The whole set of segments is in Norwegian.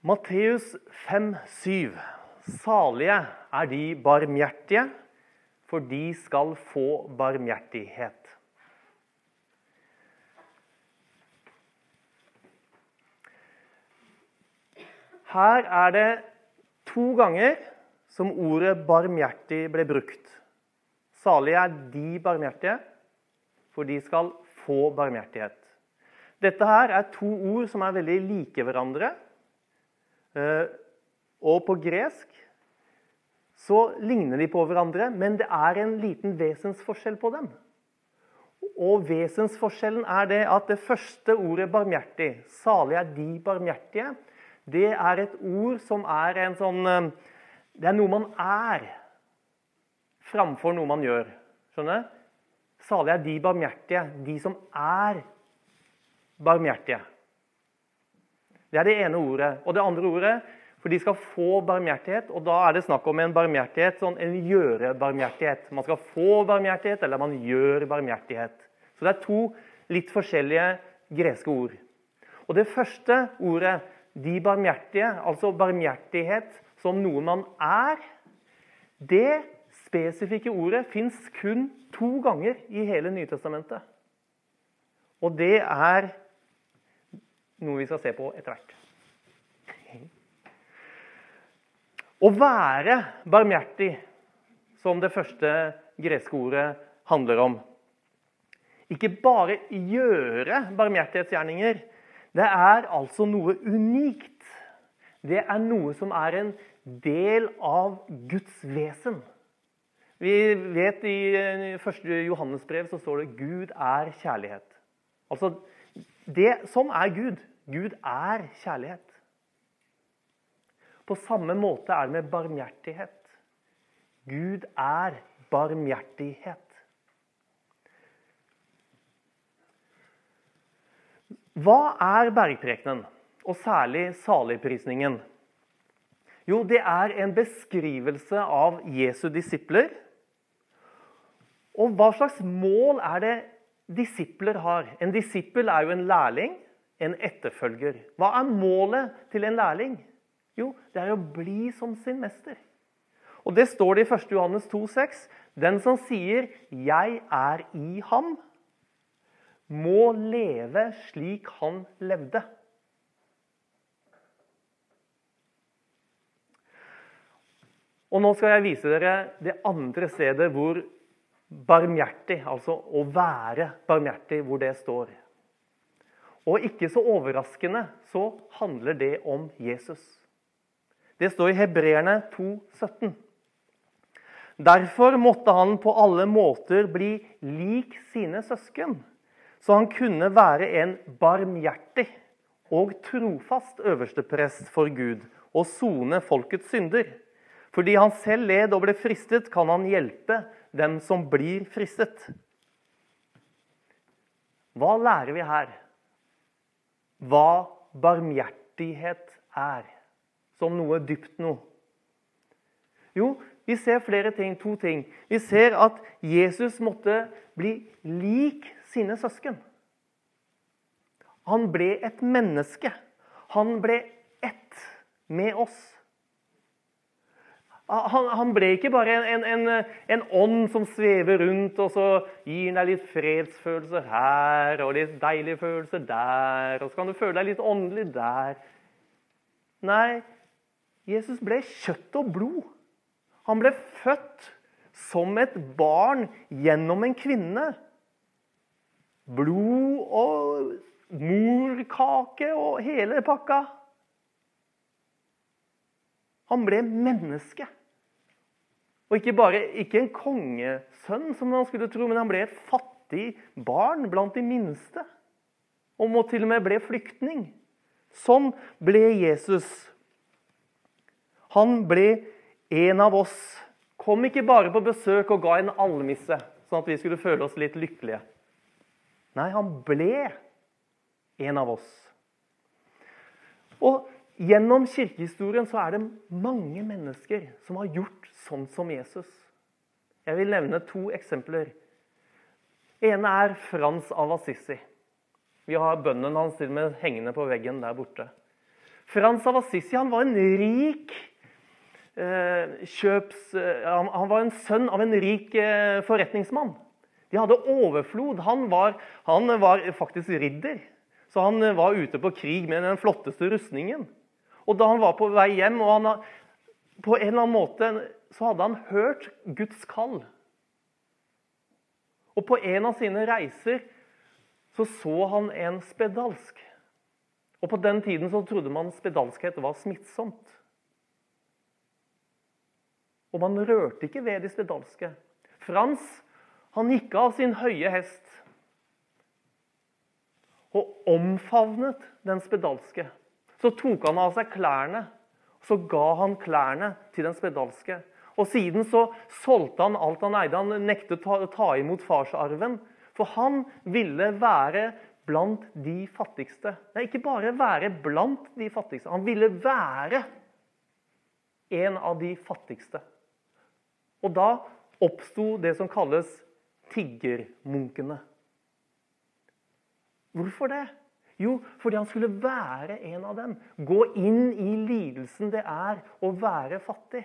Matteus 5,7. Salige er de barmhjertige, for de skal få barmhjertighet. Her er det to ganger som ordet 'barmhjertig' ble brukt. Salige er de barmhjertige, for de skal få barmhjertighet. Dette her er to ord som er veldig like hverandre. Eh, og på gresk så ligner de på hverandre, men det er en liten vesensforskjell på dem. Og vesensforskjellen er det at det første ordet 'barmhjertig', 'salig er de barmhjertige', det er et ord som er en sånn eh, Det er noe man er framfor noe man gjør. Skjønner? Salig er de barmhjertige, de som er barmhjertige. Det er det ene ordet. Og det andre ordet for de skal få barmhjertighet. Og da er det snakk om en barmhjertighet, sånn en gjøre-barmhjertighet. Man skal få barmhjertighet, eller man gjør barmhjertighet. Så det er to litt forskjellige greske ord. Og det første ordet de barmhjertige, altså barmhjertighet som noe man er, det spesifikke ordet fins kun to ganger i hele Nytestamentet. Og det er noe vi skal se på etter hvert. Å være barmhjertig, som det første greske ordet handler om. Ikke bare gjøre barmhjertighetsgjerninger, det er altså noe unikt. Det er noe som er en del av Guds vesen. Vi vet I første Johannes brev så står det 'Gud er kjærlighet'. Altså, det, som er Gud. Gud er kjærlighet. På samme måte er det med barmhjertighet. Gud er barmhjertighet. Hva er bergprekenen, og særlig saligprisningen? Jo, det er en beskrivelse av Jesu disipler. Og hva slags mål er det disipler har? En disippel er jo en lærling, en etterfølger. Hva er målet til en lærling? Jo, det er å bli som sin mester. Og Det står det i 1. Johannes 2,6. Den som sier 'Jeg er i ham', må leve slik han levde. Og Nå skal jeg vise dere det andre stedet hvor barmhjertig, altså å være barmhjertig, hvor det står. Og ikke så overraskende så handler det om Jesus. Det står i Hebreerne 2, 17. Derfor måtte han på alle måter bli lik sine søsken så han kunne være en barmhjertig og trofast øversteprest for Gud og sone folkets synder. Fordi han selv led og ble fristet, kan han hjelpe dem som blir fristet. Hva lærer vi her? Hva barmhjertighet er, som noe dypt noe. Jo, vi ser flere ting, to ting. Vi ser at Jesus måtte bli lik sine søsken. Han ble et menneske. Han ble ett med oss. Han, han ble ikke bare en, en, en, ånd som svever rundt og så gir deg litt fredsfølelser her og litt deilige følelser der, og så kan du føle deg litt åndelig der. Nei, Jesus ble kjøtt og blod. Han ble født som et barn gjennom en kvinne blod og morkake og hele pakka. Han ble menneske. Og ikke bare ikke en kongesønn, som man skulle tro, men han ble et fattig barn blant de minste. Og må til og med ble flyktning. Sånn ble Jesus. Han ble en av oss. Kom ikke bare på besøk og ga en almisse, sånn at vi skulle føle oss litt lykkelige. Nei, han ble en av oss. Og Gjennom kirkehistorien så er det mange mennesker som har gjort sånn som Jesus. Jeg vil nevne to eksempler. ene er Frans av Assisi. Vi har bønnen hans med hengende på veggen der borte. Frans av Assisi han var en rik eh, kjøps... Eh, han, han, var en sønn av en rik eh, forretningsmann. De hadde overflod. Han var, han var, faktisk ridder. Så han eh, var ute på krig med den flotteste rustningen. Og da han var på vei hjem, og han, på en eller annen måte så hadde han hørt Guds kall. Og på en av sine reiser så så han en spedalsk. Og På den tiden så trodde man spedalskhet var smittsomt. Og man rørte ikke ved de spedalske. Frans han gikk av sin høye hest og omfavnet den spedalske. Så tok han av seg klærne, så ga han klærne til den spedalske. Og Siden så solgte han alt han eide. Han nektet å ta imot farsarven. For han ville være blant de fattigste. Nei, ikke bare være blant de fattigste. Han ville være en av de fattigste. Og da oppsto det som kalles tiggermunkene. Hvorfor det? Jo, fordi han skulle være en av dem. Gå inn i lidelsen det er å være fattig.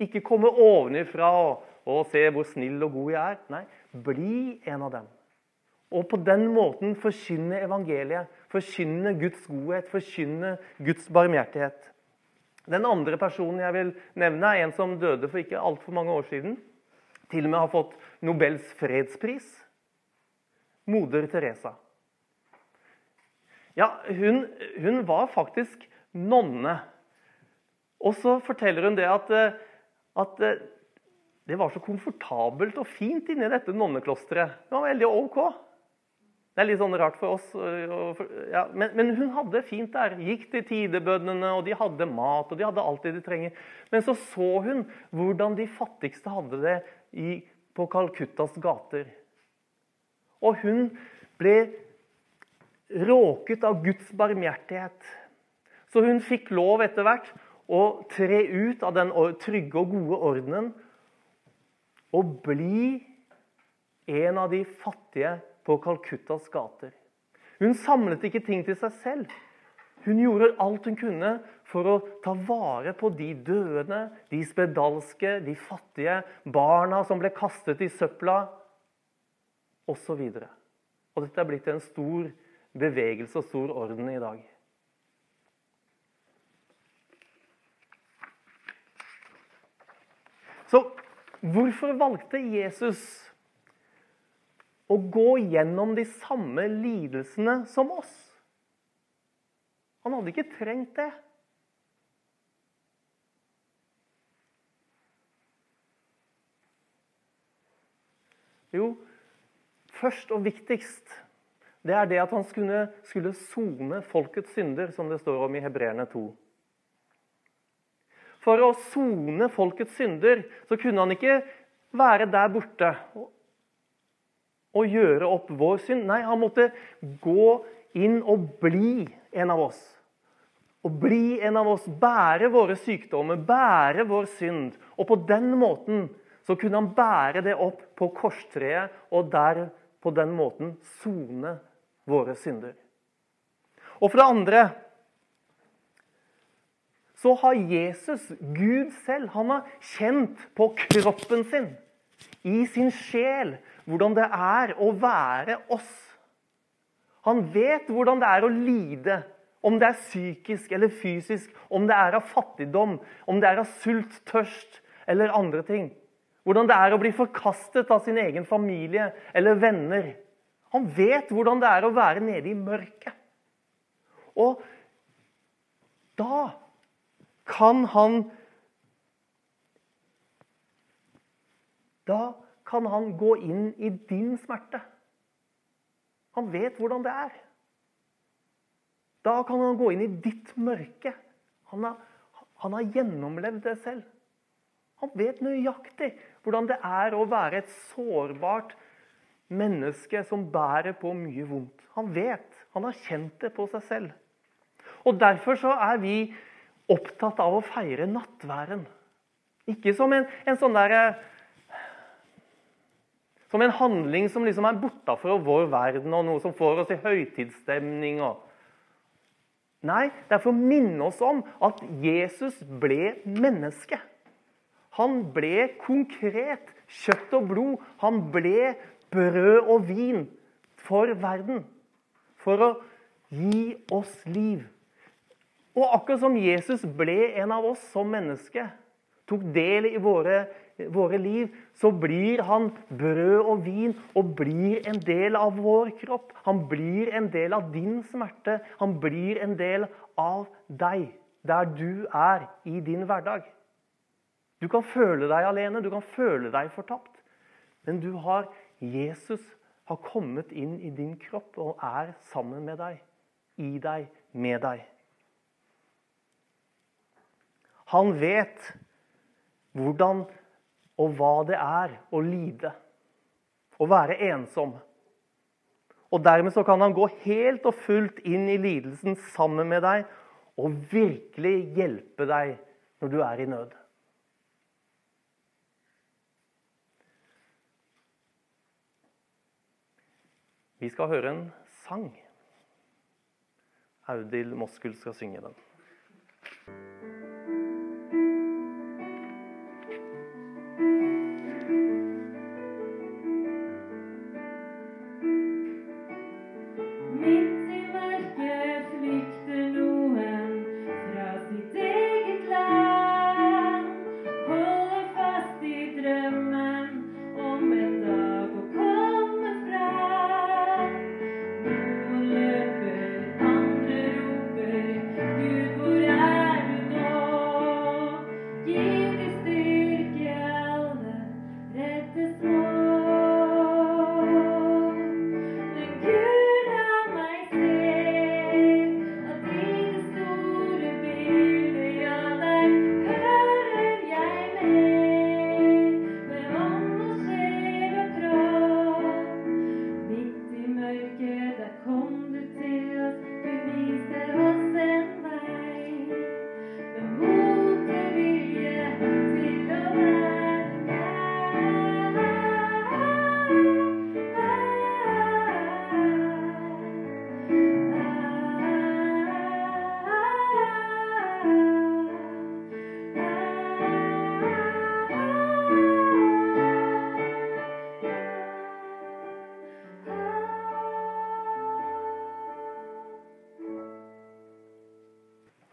Ikke komme ovenifra og, og se hvor snill og god jeg er. Nei, bli en av dem. Og på den måten forkynne evangeliet, forkynne Guds godhet, forkynne Guds barmhjertighet. Den andre personen jeg vil nevne, er en som døde for ikke altfor mange år siden. Til og med har fått Nobels fredspris. Moder Teresa. Ja, hun, hun var faktisk nonne. Og så forteller hun det at, at det var så komfortabelt og fint inni dette nonneklosteret. Det var veldig ok. Det er litt sånn rart for oss. Ja, men, men, hun hadde det fint der. Gikk til tidebøndene, og de hadde mat, og de hadde alt det de trenger. Men så så hun hvordan de fattigste hadde det i, på Calcuttas gater. Og hun ble råket av Guds barmhjertighet. Så hun fikk lov etter hvert å tre ut av den trygge og gode ordenen og bli en av de fattige på Calcuttas gater. Hun samlet ikke ting til seg selv. Hun gjorde alt hun kunne for å ta vare på de døende, de spedalske, de fattige, barna som ble kastet i søpla, osv. Og, og dette er blitt en stor bevegelse og stor orden i dag. Så hvorfor valgte Jesus å gå gjennom de samme lidelsene som oss. Han hadde ikke trengt det. Jo, først og viktigst det er det at han skulle, skulle sone folkets synder, som det står om i Hebreerne 2. For å sone folkets synder så kunne han ikke være der borte og gjøre opp vår synd. Nei, han måtte gå inn og bli en av oss. Å bli en av oss, bære våre sykdommer, bære vår synd. Og på den måten så kunne han bære det opp på korstreet og der på den måten sone våre synder. Og for det andre så har Jesus, Gud selv, han har kjent på kroppen sin, i sin sjel, hvordan det er å være oss. Han vet hvordan det er å lide, om det er psykisk eller fysisk, om det er av fattigdom, om det er av sult, tørst eller andre ting. Hvordan det er å bli forkastet av sin egen familie eller venner. Han vet hvordan det er å være nede i mørket. Og da kan han Da kan han gå inn i din smerte. Han vet hvordan det er. Da kan han gå inn i ditt mørke. Han har, han har gjennomlevd det selv. Han vet nøyaktig hvordan det er å være et sårbart menneske som bærer på mye vondt. Han vet. Han har kjent det på seg selv. Og Derfor så er vi opptatt av å feire nattværen. Ikke som en, en sånn derre som en handling som liksom er bortafor vår verden, og noe som får oss i høytidsstemning. Nei, det er for å minne oss om at Jesus ble menneske. Han ble konkret. Kjøtt og blod. Han ble brød og vin for verden. For å gi oss liv. Og akkurat som Jesus ble en av oss som menneske, tok del i våre, våre liv, så blir han brød og vin og blir en del av vår kropp. Han blir en del av din smerte. Han blir en del av deg, der du er i din hverdag. Du kan føle deg alene, du kan føle deg fortapt. Men du har Jesus har kommet inn i din kropp og er sammen med deg, i deg, med deg. Han vet hvordan og hva det er å lide, å være ensom. Og Dermed så kan han gå helt og fullt inn i lidelsen sammen med deg og virkelig hjelpe deg når du er i nød. Vi skal høre en sang. Audhild Moskul skal synge den.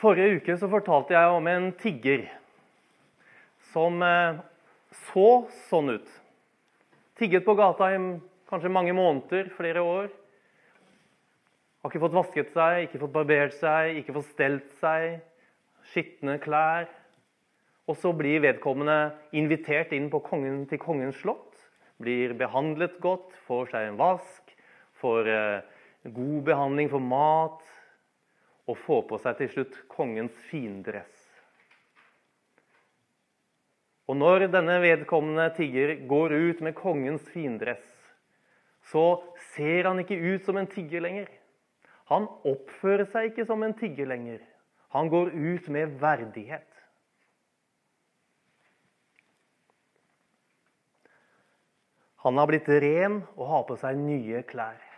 Forrige uke så fortalte jeg om en tigger som eh, så sånn ut. Tigget på gata i kanskje mange måneder, flere år. Har ikke fått vasket seg, ikke fått barbert seg, ikke fått stelt seg. Skitne klær. Og så blir vedkommende invitert inn kongen, til kongens slott. Blir behandlet godt, får seg en vask, får eh, god behandling for mat og får på seg til slutt kongens findress. Og når denne vedkommende tigger går ut med kongens findress, så ser han ikke ut som en tigger lenger. Han oppfører seg ikke som en tigger lenger. Han går ut med verdighet. Han har blitt ren og har på seg nye klær.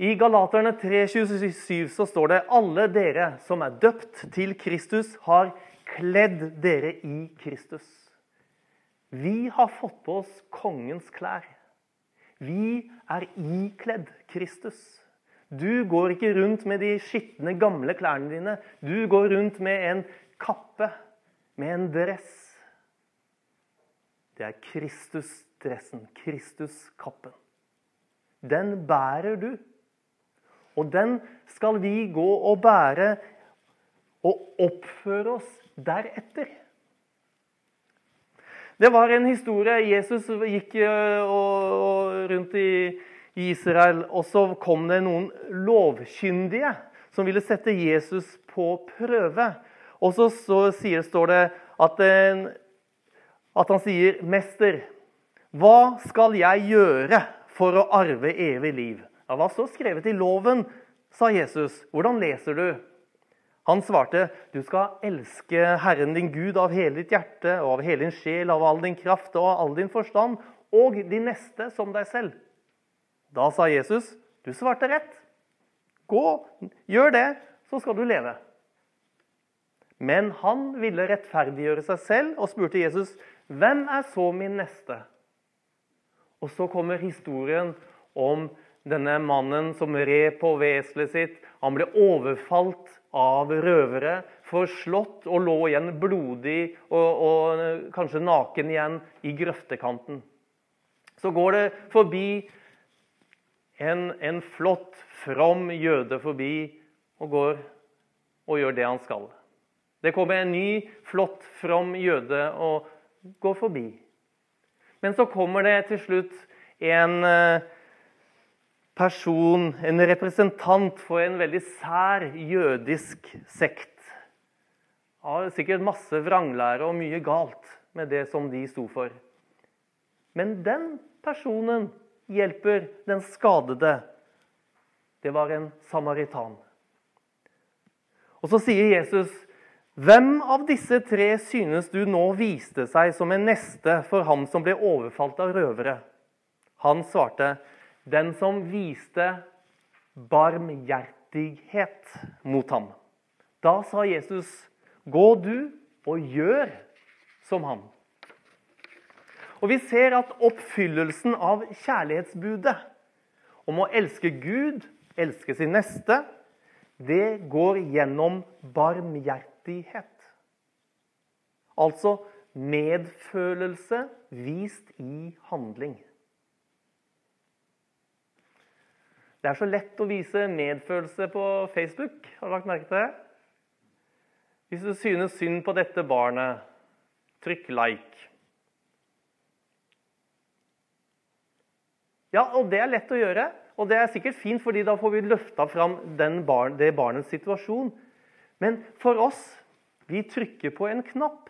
I Galaterne 3,27 så står det alle dere som er døpt til Kristus, har kledd dere i Kristus. Vi har fått på oss kongens klær. Vi er ikledd Kristus. Du går ikke rundt med de skitne, gamle klærne dine. Du går rundt med en kappe, med en dress. Det er Kristus-dressen, Kristus-kappen. Den bærer du. Og den skal vi gå og bære og oppføre oss deretter. Det var en historie. Jesus gikk eh, rundt i Israel, og så kom det noen lovkyndige som ville sette Jesus på prøve. Og så, står det at, at han sier, 'Mester, hva skal jeg gjøre for å arve evig liv?' Ja, hva står skrevet i loven, sa Jesus. Hvordan leser du? Han svarte, du skal elske Herren din Gud av hele ditt hjerte og av hele din sjel, av all din kraft og av all din forstand, og de neste som deg selv. Da sa Jesus, du svarte rett. Gå, gjør det, så skal du leve. Men han ville rettferdiggjøre seg selv og spurte Jesus, 'Hvem er så min neste?' Og så kommer historien om denne mannen som red på veselet sitt. Han ble overfalt av røvere, forslått og lå igjen blodig og, og kanskje naken igjen i grøftekanten. Så går det forbi en, en flott, from jøde forbi og går og gjør det han skal. Det kommer en ny, flott, from jøde og går forbi. Men så kommer det til slutt en eh, person, en representant for en veldig sær jødisk sekt. Har sikkert masse vranglære og mye galt med det som de sto for. Men den personen hjelper den skadede. Det var en samaritan. Og så sier Jesus, 'Hvem av disse tre synes du nå viste seg som en neste for ham som ble overfalt av røvere?' Han svarte, den som viste barmhjertighet mot ham. Da sa Jesus, 'Gå du og gjør som ham'. Og Vi ser at oppfyllelsen av kjærlighetsbudet om å elske Gud, elske sin neste, det går gjennom barmhjertighet. Altså medfølelse vist i handling. Det er så lett å vise medfølelse på Facebook. Har du lagt merke til det? Hvis du synes synd på dette barnet, trykk like. Ja, og det er lett å gjøre. Og det er sikkert fint, fordi da får vi løfta fram barn, det barnets situasjon. Men for oss, vi trykker på en knapp.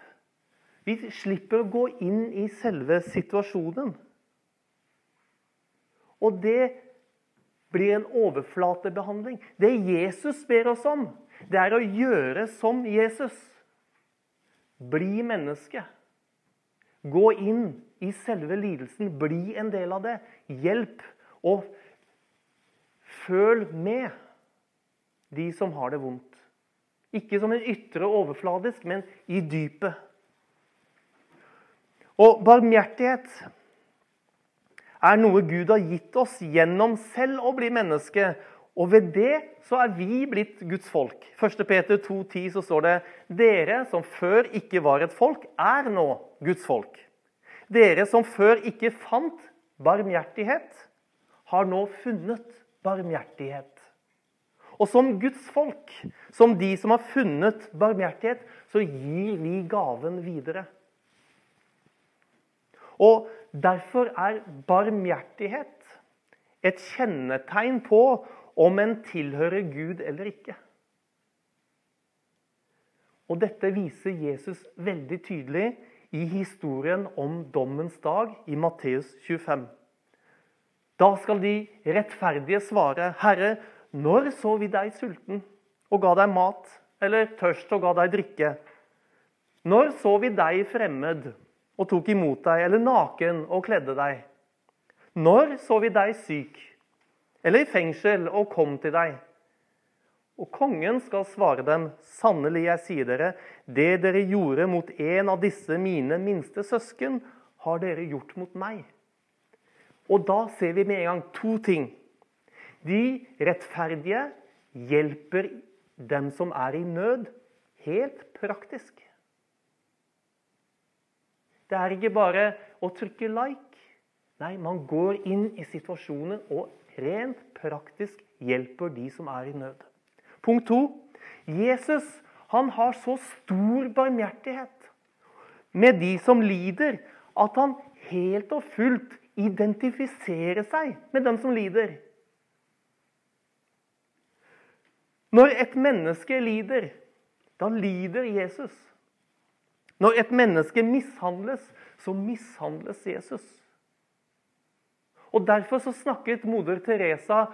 Vi slipper å gå inn i selve situasjonen. Og det blir en overflatebehandling. Det Jesus ber oss om, det er å gjøre som Jesus. Bli menneske. Gå inn i selve lidelsen. Bli en del av det. Hjelp og føl med de som har det vondt. Ikke som en ytre overfladisk, men i dypet. Og barmhjertighet er noe Gud har gitt oss gjennom selv å bli menneske. Og ved det så er vi blitt Guds folk. 1. Peter 2,10 så står det Dere som før ikke var et folk, er nå Guds folk. Dere som før ikke fant barmhjertighet, har nå funnet barmhjertighet. Og som Guds folk, som de som har funnet barmhjertighet, så gir vi gaven videre. Og Derfor er barmhjertighet et kjennetegn på om en tilhører Gud eller ikke. Og Dette viser Jesus veldig tydelig i historien om dommens dag i Matteus 25. Da skal de rettferdige svare, 'Herre, når så vi deg sulten og ga deg mat?' Eller tørst og ga deg drikke? Når så vi deg fremmed og tok imot deg, eller naken og kledde deg? Når så vi deg syk eller i fengsel og kom til deg? Og kongen skal svare dem, sannelig, jeg sier dere, det dere gjorde mot en av disse mine minste søsken, har dere gjort mot meg. Og da ser vi med en gang to ting. De rettferdige hjelper dem som er i nød, helt praktisk. Det er ikke bare å trykke like. Nei, man går inn i situasjonen og rent praktisk hjelper de som er i nød. Punkt to. Jesus han har så stor barmhjertighet med de som lider, at han helt og fullt identifiserer seg med dem som lider. Når et menneske lider, da lider Jesus. Når et menneske mishandles, så mishandles Jesus. Og Derfor så snakket moder Teresa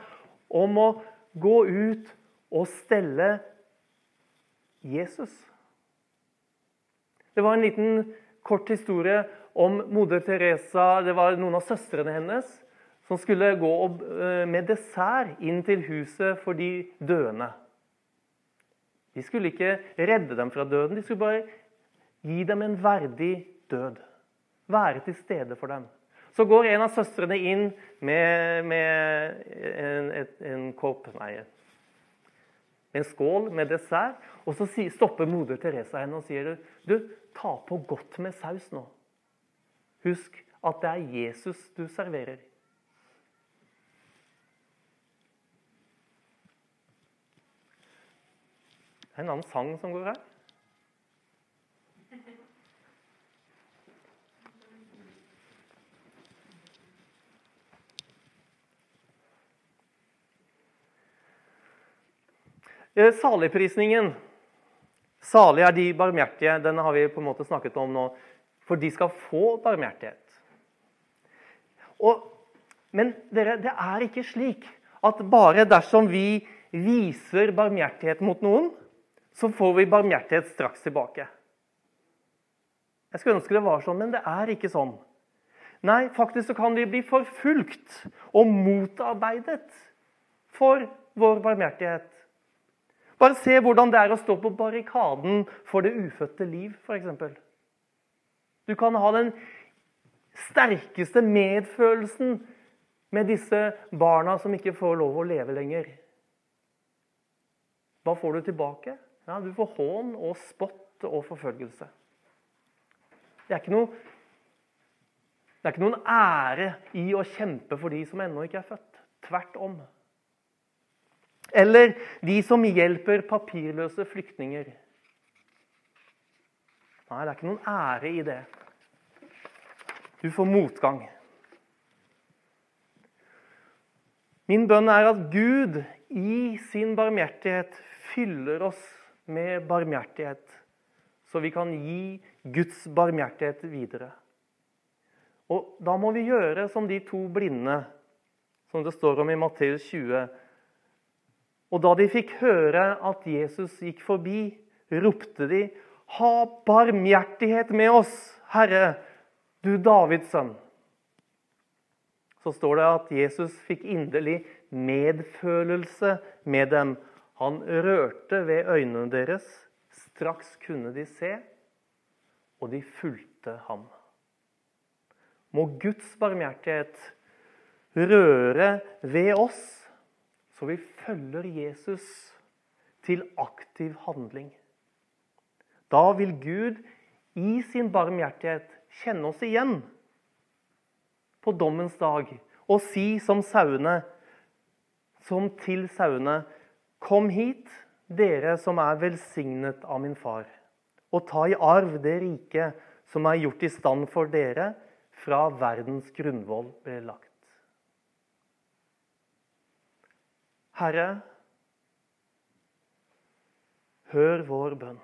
om å gå ut og stelle Jesus. Det var en liten kort historie om moder Teresa. Det var noen av søstrene hennes som skulle gå eh, med dessert inn til huset for de døende. De skulle ikke redde dem fra døden, de skulle bare gi dem en verdig død. Være til stede for dem. Så går en av søstrene inn med, med en, en, en kopp Nei, en skål med dessert. Og så stopper moder Teresa henne og sier du, ta på godt med saus nå. Husk at det er Jesus du serverer. Det er en annen sang som går her. Saligprisningen. Salig er de barmhjertige. Den har vi på en måte snakket om nå. For de skal få barmhjertighet. Og, men dere, det er ikke slik at bare dersom vi viser barmhjertighet mot noen, så får vi barmhjertighet straks tilbake. Jeg skulle ønske det var sånn, men det er ikke sånn. Nei, faktisk så kan vi bli forfulgt og motarbeidet for vår barmhjertighet. Bare se hvordan det er å stå på barrikaden for det ufødte liv, f.eks. Du kan ha den sterkeste medfølelsen med disse barna som ikke får lov å leve lenger. Hva får du tilbake? Ja, Du får hån og spott og forfølgelse. Det er noe det er ikke noen ære i å kjempe for de som ennå ikke er født. Tvert om. Eller de som hjelper papirløse flyktninger. Nei, det er ikke noen ære i det. Du får motgang. Min bønn er at Gud i sin barmhjertighet fyller oss med barmhjertighet, så vi kan gi Guds barmhjertighet videre. Og Da må vi gjøre som de to blinde, som det står om i Matteus 20. Og da de fikk høre at Jesus gikk forbi, ropte de, 'Ha barmhjertighet med oss, Herre, du Davids sønn.' Så står det at Jesus fikk inderlig medfølelse med dem. Han rørte ved øynene deres. Straks kunne de se, og de fulgte ham. Må Guds barmhjertighet røre ved oss, så vi følger Jesus til aktiv handling. Da vil Gud i sin barmhjertighet kjenne oss igjen på dommens dag og si som sauene, som til sauene, kom hit, dere som er velsignet av min far, og ta i arv det riket som er gjort i stand for dere fra verdens grunnvoll ble lagt. Herre, hør vår bønn.